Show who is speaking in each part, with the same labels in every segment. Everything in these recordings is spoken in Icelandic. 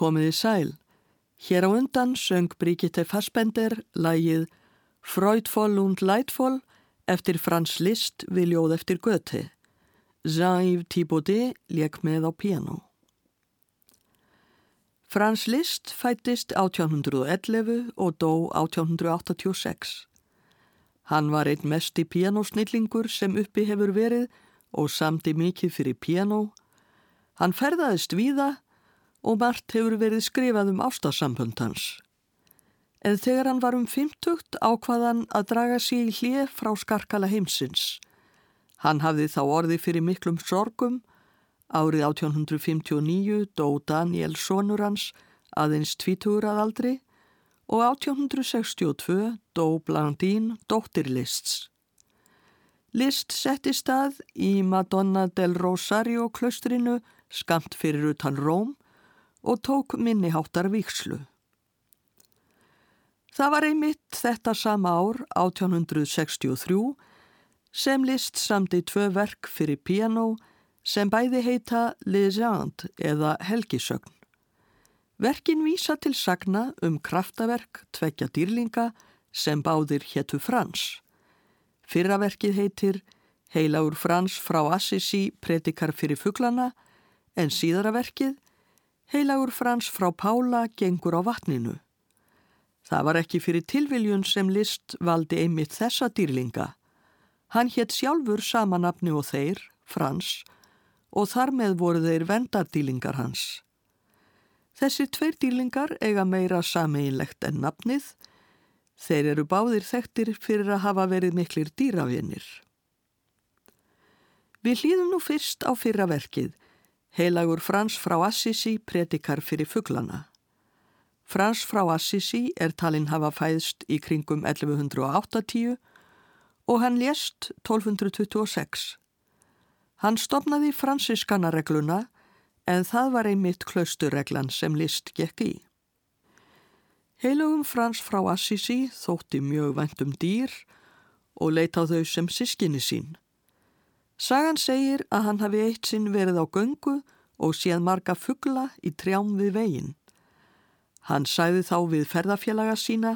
Speaker 1: Komiði sæl. Hér á undan söng Brigitte Fassbender lægið Freudvoll und Leidvoll eftir Frans Liszt við ljóð eftir Göti. Jean-Yves Thibaudet leik með á piano. Frans Liszt fættist 1811 og dó 1886. Hann var einn mest í pianosnillingur sem uppi hefur verið og samti mikið fyrir piano. Hann ferðaðist víða og margt hefur verið skrifað um ástasambund hans. En þegar hann var um 50 ákvaðan að draga sig í hlið frá skarkala heimsins. Hann hafði þá orði fyrir miklum sorgum. Árið 1859 dó Daniel sonur hans aðeins tvítugur að aldri og 1862 dó Blandín dóttir Lists. List setti stað í Madonna del Rosario klaustrinu skamt fyrir utan Róm og tók minniháttar vikslu. Það var einmitt þetta sama ár, 1863, sem list samdi tvö verk fyrir piano sem bæði heita Legend eða Helgisögn. Verkin vísa til sagna um kraftaverk tvekja dýrlinga sem báðir héttu Frans. Fyrraverkið heitir Heilagur Frans frá Assisi predikar fyrir fugglana en síðaraverkið Heilagur Frans frá Pála gengur á vatninu. Það var ekki fyrir tilviljun sem list valdi einmitt þessa dýrlinga. Hann hétt sjálfur samanapni og þeir, Frans, og þar með voru þeir vendardýlingar hans. Þessi tveir dýlingar eiga meira sameinlegt en nafnið. Þeir eru báðir þekktir fyrir að hafa verið miklir dýravinnir. Við hlýðum nú fyrst á fyrra verkið Heilagur Frans frá Assisi predikar fyrir fugglana. Frans frá Assisi er talinn hafa fæðst í kringum 1180 og hann lést 1226. Hann stopnaði fransiskanaregluna en það var einmitt klausturreglan sem list gekk í. Heilugum Frans frá Assisi þótti mjög vendum dýr og leita á þau sem sískinni sín. Sagan segir að hann hafi eitt sinn verið á göngu og séð marga fuggla í trjám við veginn. Hann sæði þá við ferðafélaga sína,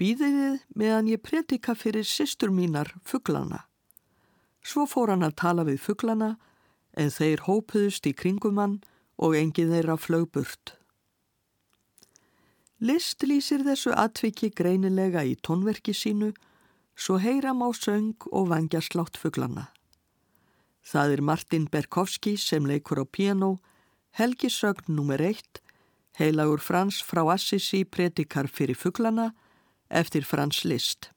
Speaker 1: býðiðið meðan ég predika fyrir sýstur mínar fugglana. Svo fór hann að tala við fugglana en þeir hópuðust í kringumann og engið þeirra flögburt. List lýsir þessu atviki greinilega í tónverki sínu, svo heyram á söng og vangja slátt fugglana. Það er Martin Berkovski sem leikur á piano, Helgi Sögn nr. 1, heilagur Frans frá Assisi predikar fyrir fugglana eftir Frans Liszt.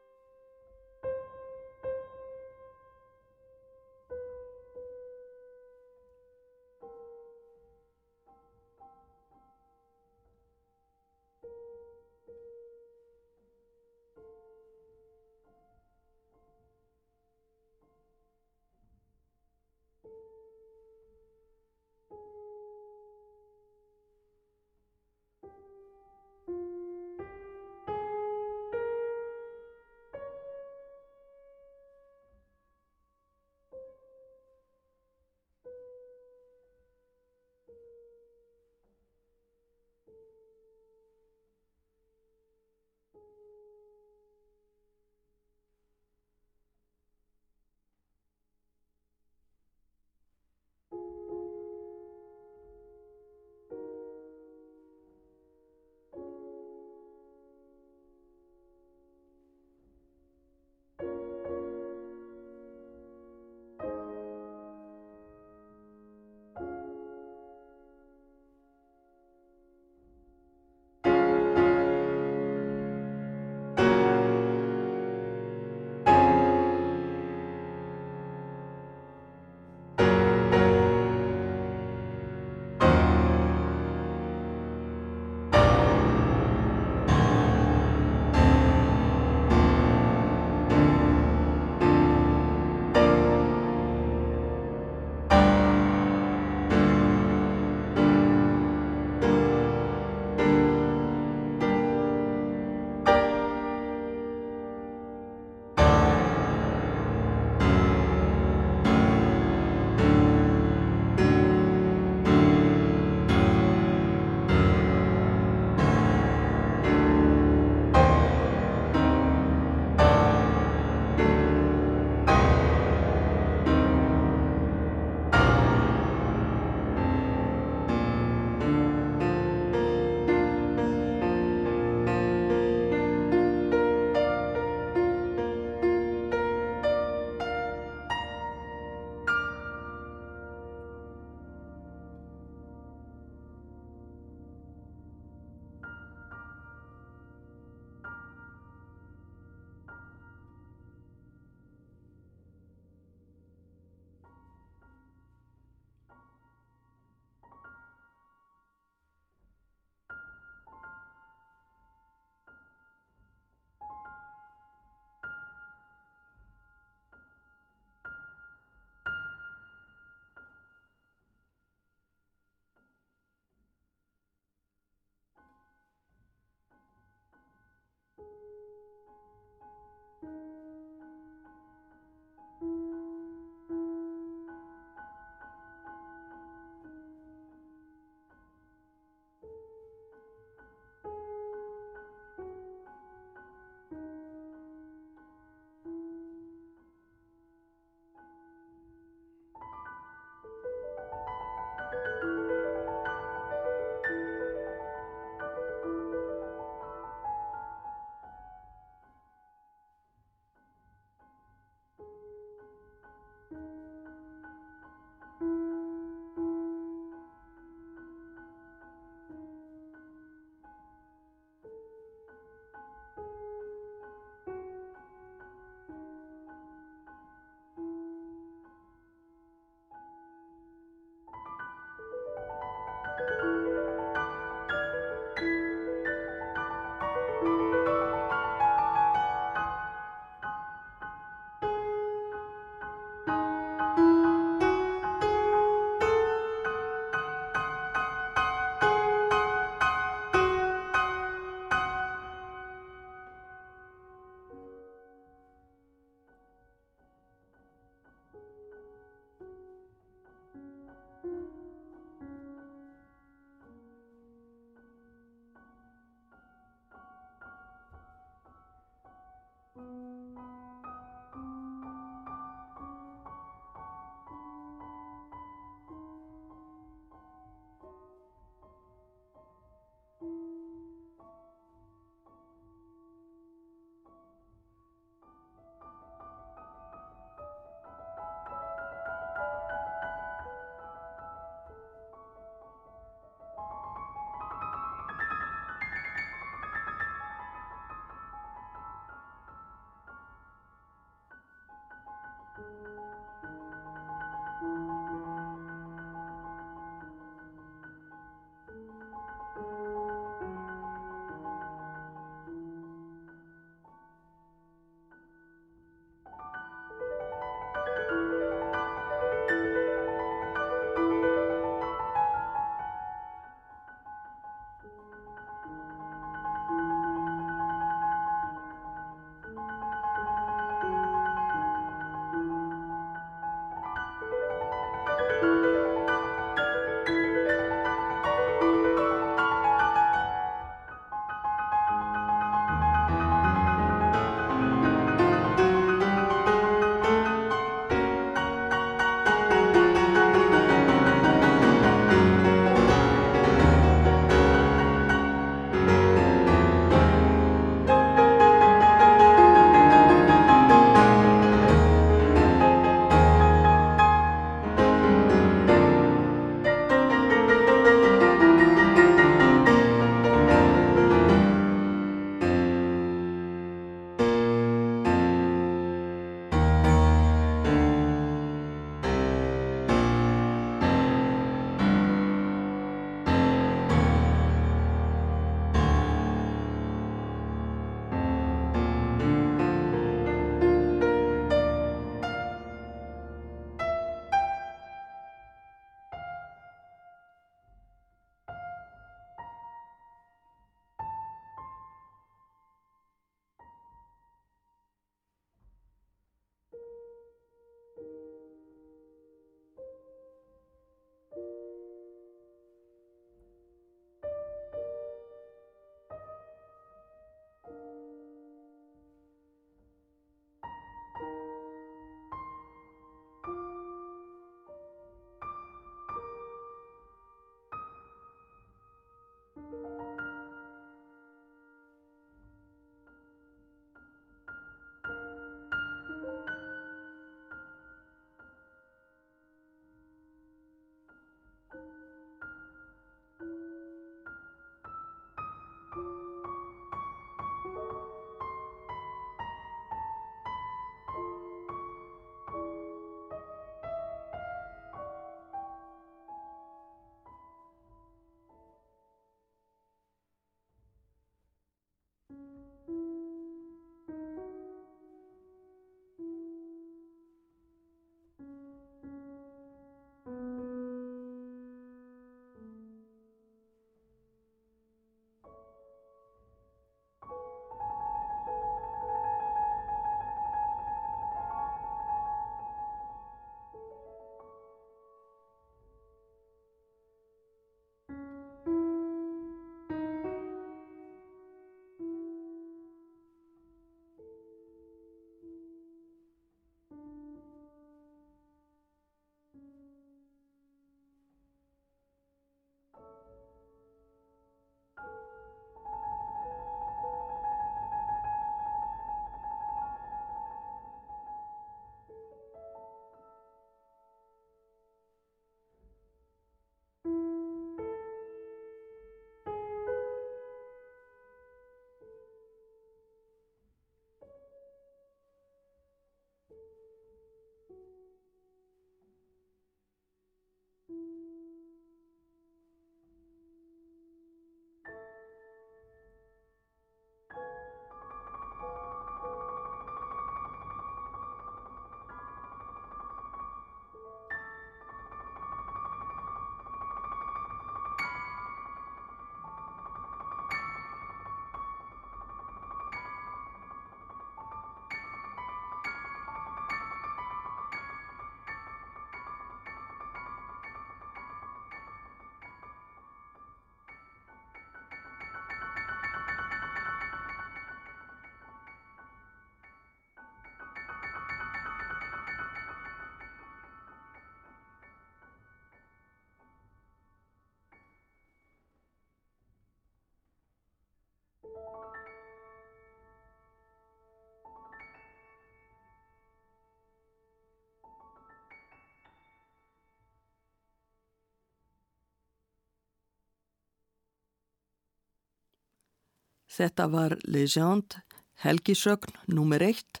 Speaker 1: Þetta var Legend, helgisögn, nummer eitt,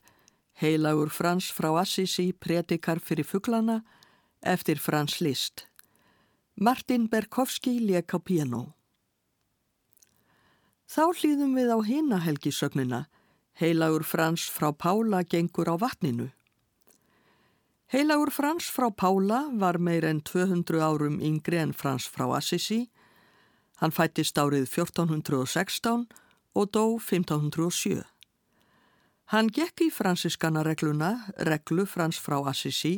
Speaker 1: heilagur Frans frá Assisi, predikar fyrir fugglana, eftir Frans Liszt. Martin Berkovski lék á piano. Þá hlýðum við á hina helgisögnina, heilagur Frans frá Pála gengur á vatninu. Heilagur Frans frá Pála var meir en 200 árum yngri en Frans frá Assisi. Hann fættist árið 1416 og dó 1507. Hann gekk í fransiskana regluna, reglu Frans frá Assisi,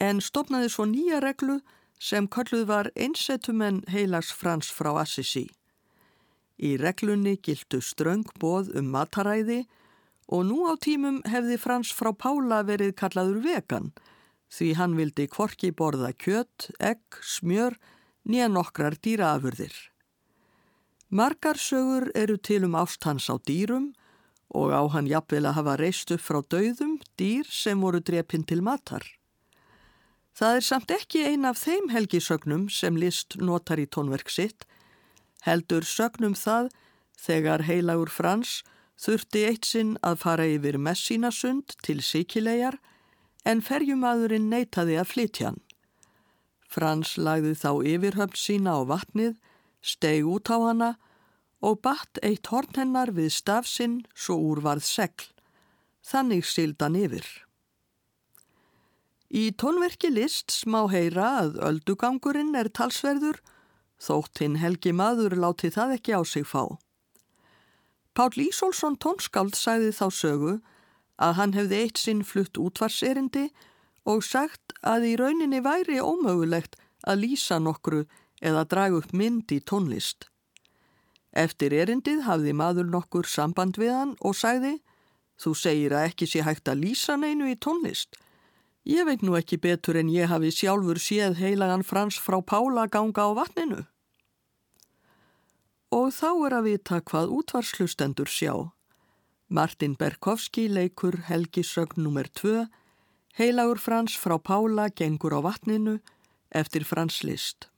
Speaker 1: en stopnaði svo nýja reglu sem kalluð var einsetumenn heilags Frans frá Assisi. Í reglunni gildu ströng bóð um mataræði og nú á tímum hefði Frans frá Pála verið kallaður vegan því hann vildi kvorki borða kjött, egg, smjör, nýja nokkrar dýraafurðir. Margar sögur eru til um ást hans á dýrum og á hann jafnvel að hafa reist upp frá dauðum dýr sem voru drepinn til matar. Það er samt ekki ein af þeim helgisögnum sem list notar í tónverk sitt, heldur sögnum það þegar heilagur Frans þurfti eitt sinn að fara yfir Messínasund til Sikilegar en ferjumadurinn neytaði að flytja hann. Frans lagði þá yfirhöfn sína á vatnið, steg út á hana og batt eitt horn hennar við stafsinn svo úrvarð segl. Þannig sildan yfir. Í tónverki list smá heyra að öldugangurinn er talsverður, þótt hinn helgi maður láti það ekki á sig fá. Pál Ísólfsson tónskáld sagði þá sögu að hann hefði eitt sinn flutt útvarserindi og sagt að í rauninni væri ómögulegt að lýsa nokkru eða draga upp mynd í tónlist. Eftir erindið hafði maður nokkur samband við hann og sagði Þú segir að ekki sé hægt að lýsa neinu í tónlist. Ég veit nú ekki betur en ég hafi sjálfur séð heilagan Frans frá Pála ganga á vatninu. Og þá er að vita hvað útvarslustendur sjá. Martin Berkovski leikur Helgisögn nr. 2, heilagur Frans frá Pála gengur á vatninu eftir Frans List.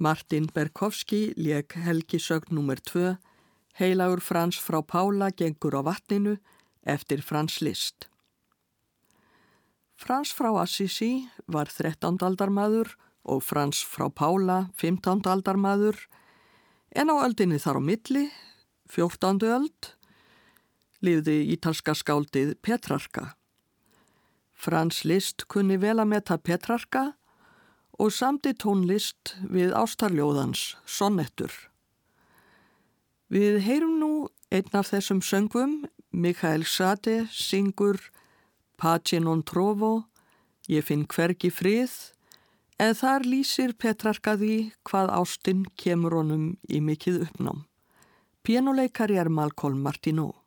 Speaker 2: Martin Berkovski leik helgisögn nr. 2 Heilagur Frans frá Pála gengur á vatninu eftir Frans List. Frans frá Assisi var 13. aldarmadur og Frans frá Pála 15. aldarmadur en á öldinni þar á milli, 14. öld, lifði ítalska skáldið Petrarka. Frans List kunni vel að metta Petrarka og samti tónlist við ástarljóðans Sonnettur. Við heyrum nú einn af þessum söngum, Mikael Sade, syngur Pace non trovo, ég finn hvergi frið, en þar lýsir Petrarkaði hvað ástinn kemur honum í mikið uppnám. Pianoleikari er Malcolm Martineau.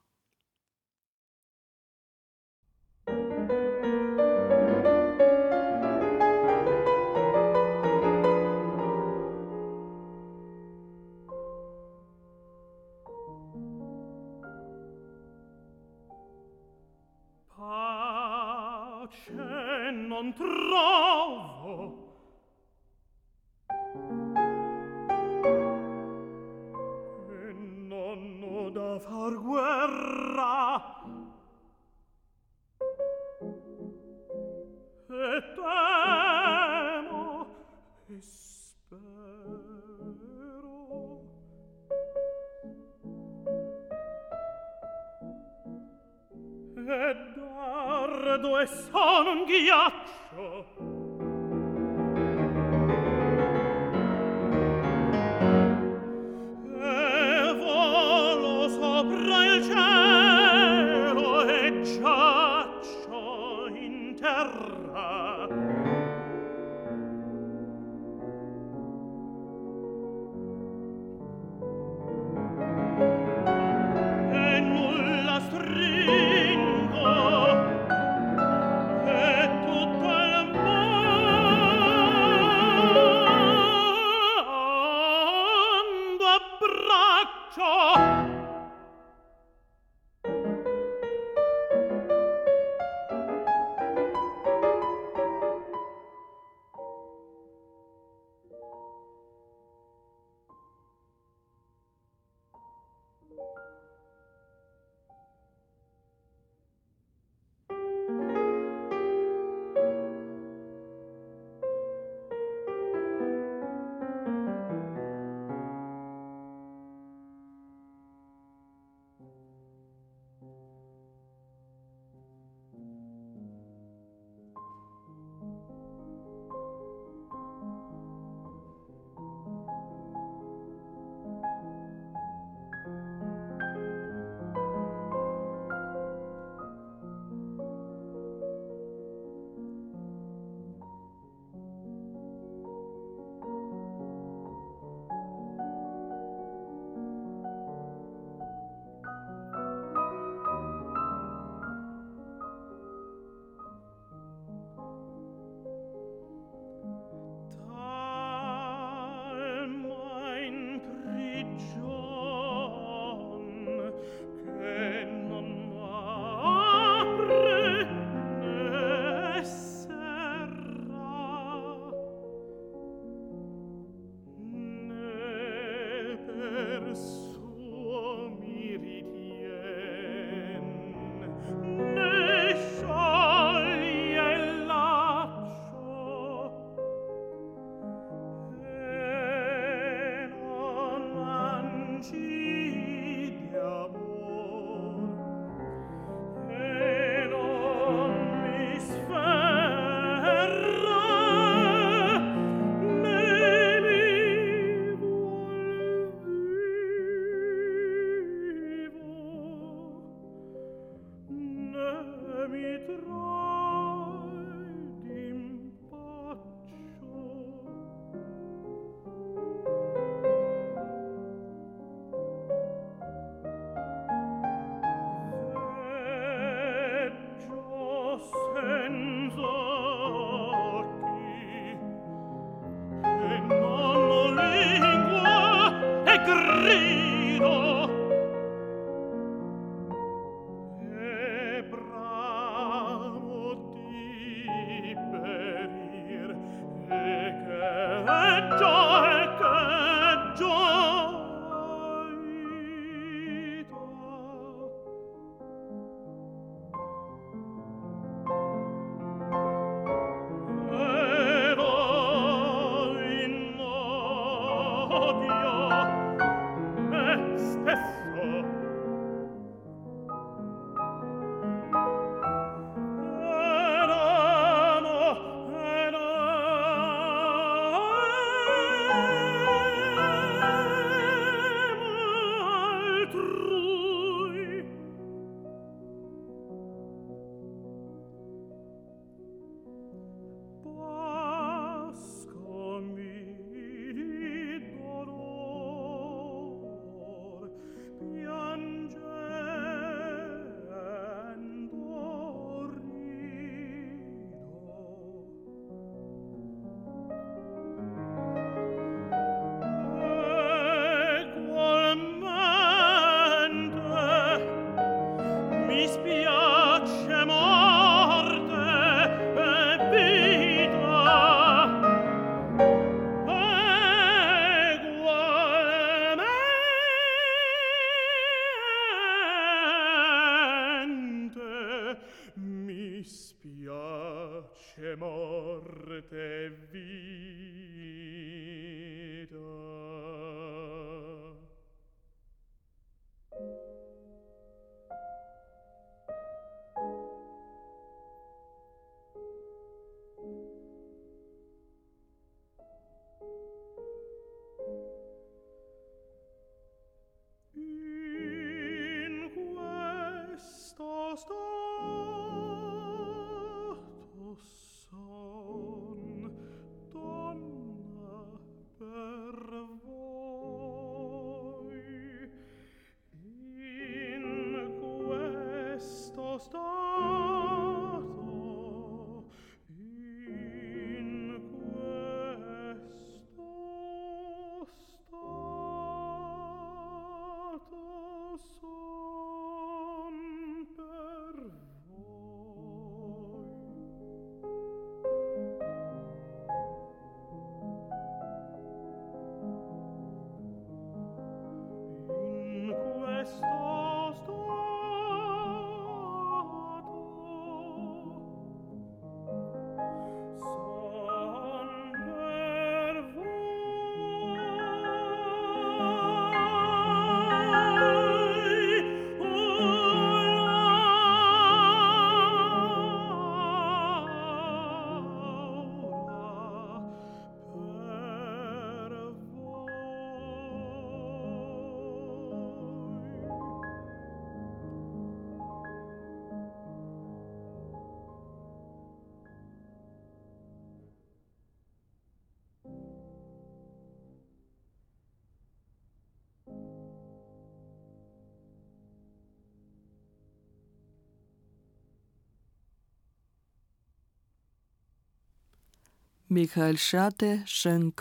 Speaker 1: Mikael Schade söng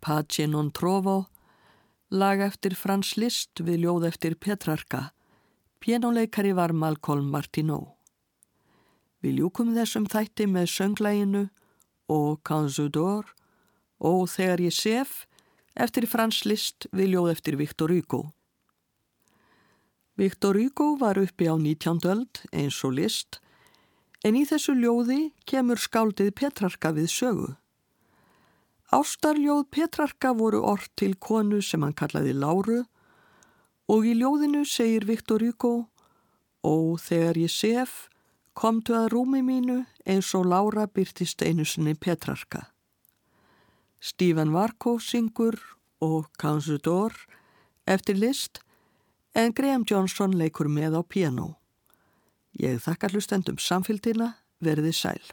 Speaker 1: Pace non trovo, lag eftir Frans Liszt við ljóð eftir Petrarka. Pianoleikari var Malcolm Martineau. Við ljúkum þessum þætti með sönglæginu og Kanzudor og Þegar ég sef eftir Frans Liszt við ljóð eftir Viktor Hugo. Viktor Hugo var uppi á 19. öld eins og Liszt en í þessu ljóði kemur skáldið Petrarka við sögu. Ástarljóð Petrarka voru orð til konu sem hann kallaði Láru og í ljóðinu segir Viktor Hugo og þegar ég sef komtu að rúmi mínu eins og Lára byrtist einu sinni Petrarka. Stephen Varko syngur og Kanzudor eftir list en Graham Johnson leikur með á piano. Ég þakka hlustendum samfélgina verði sæl.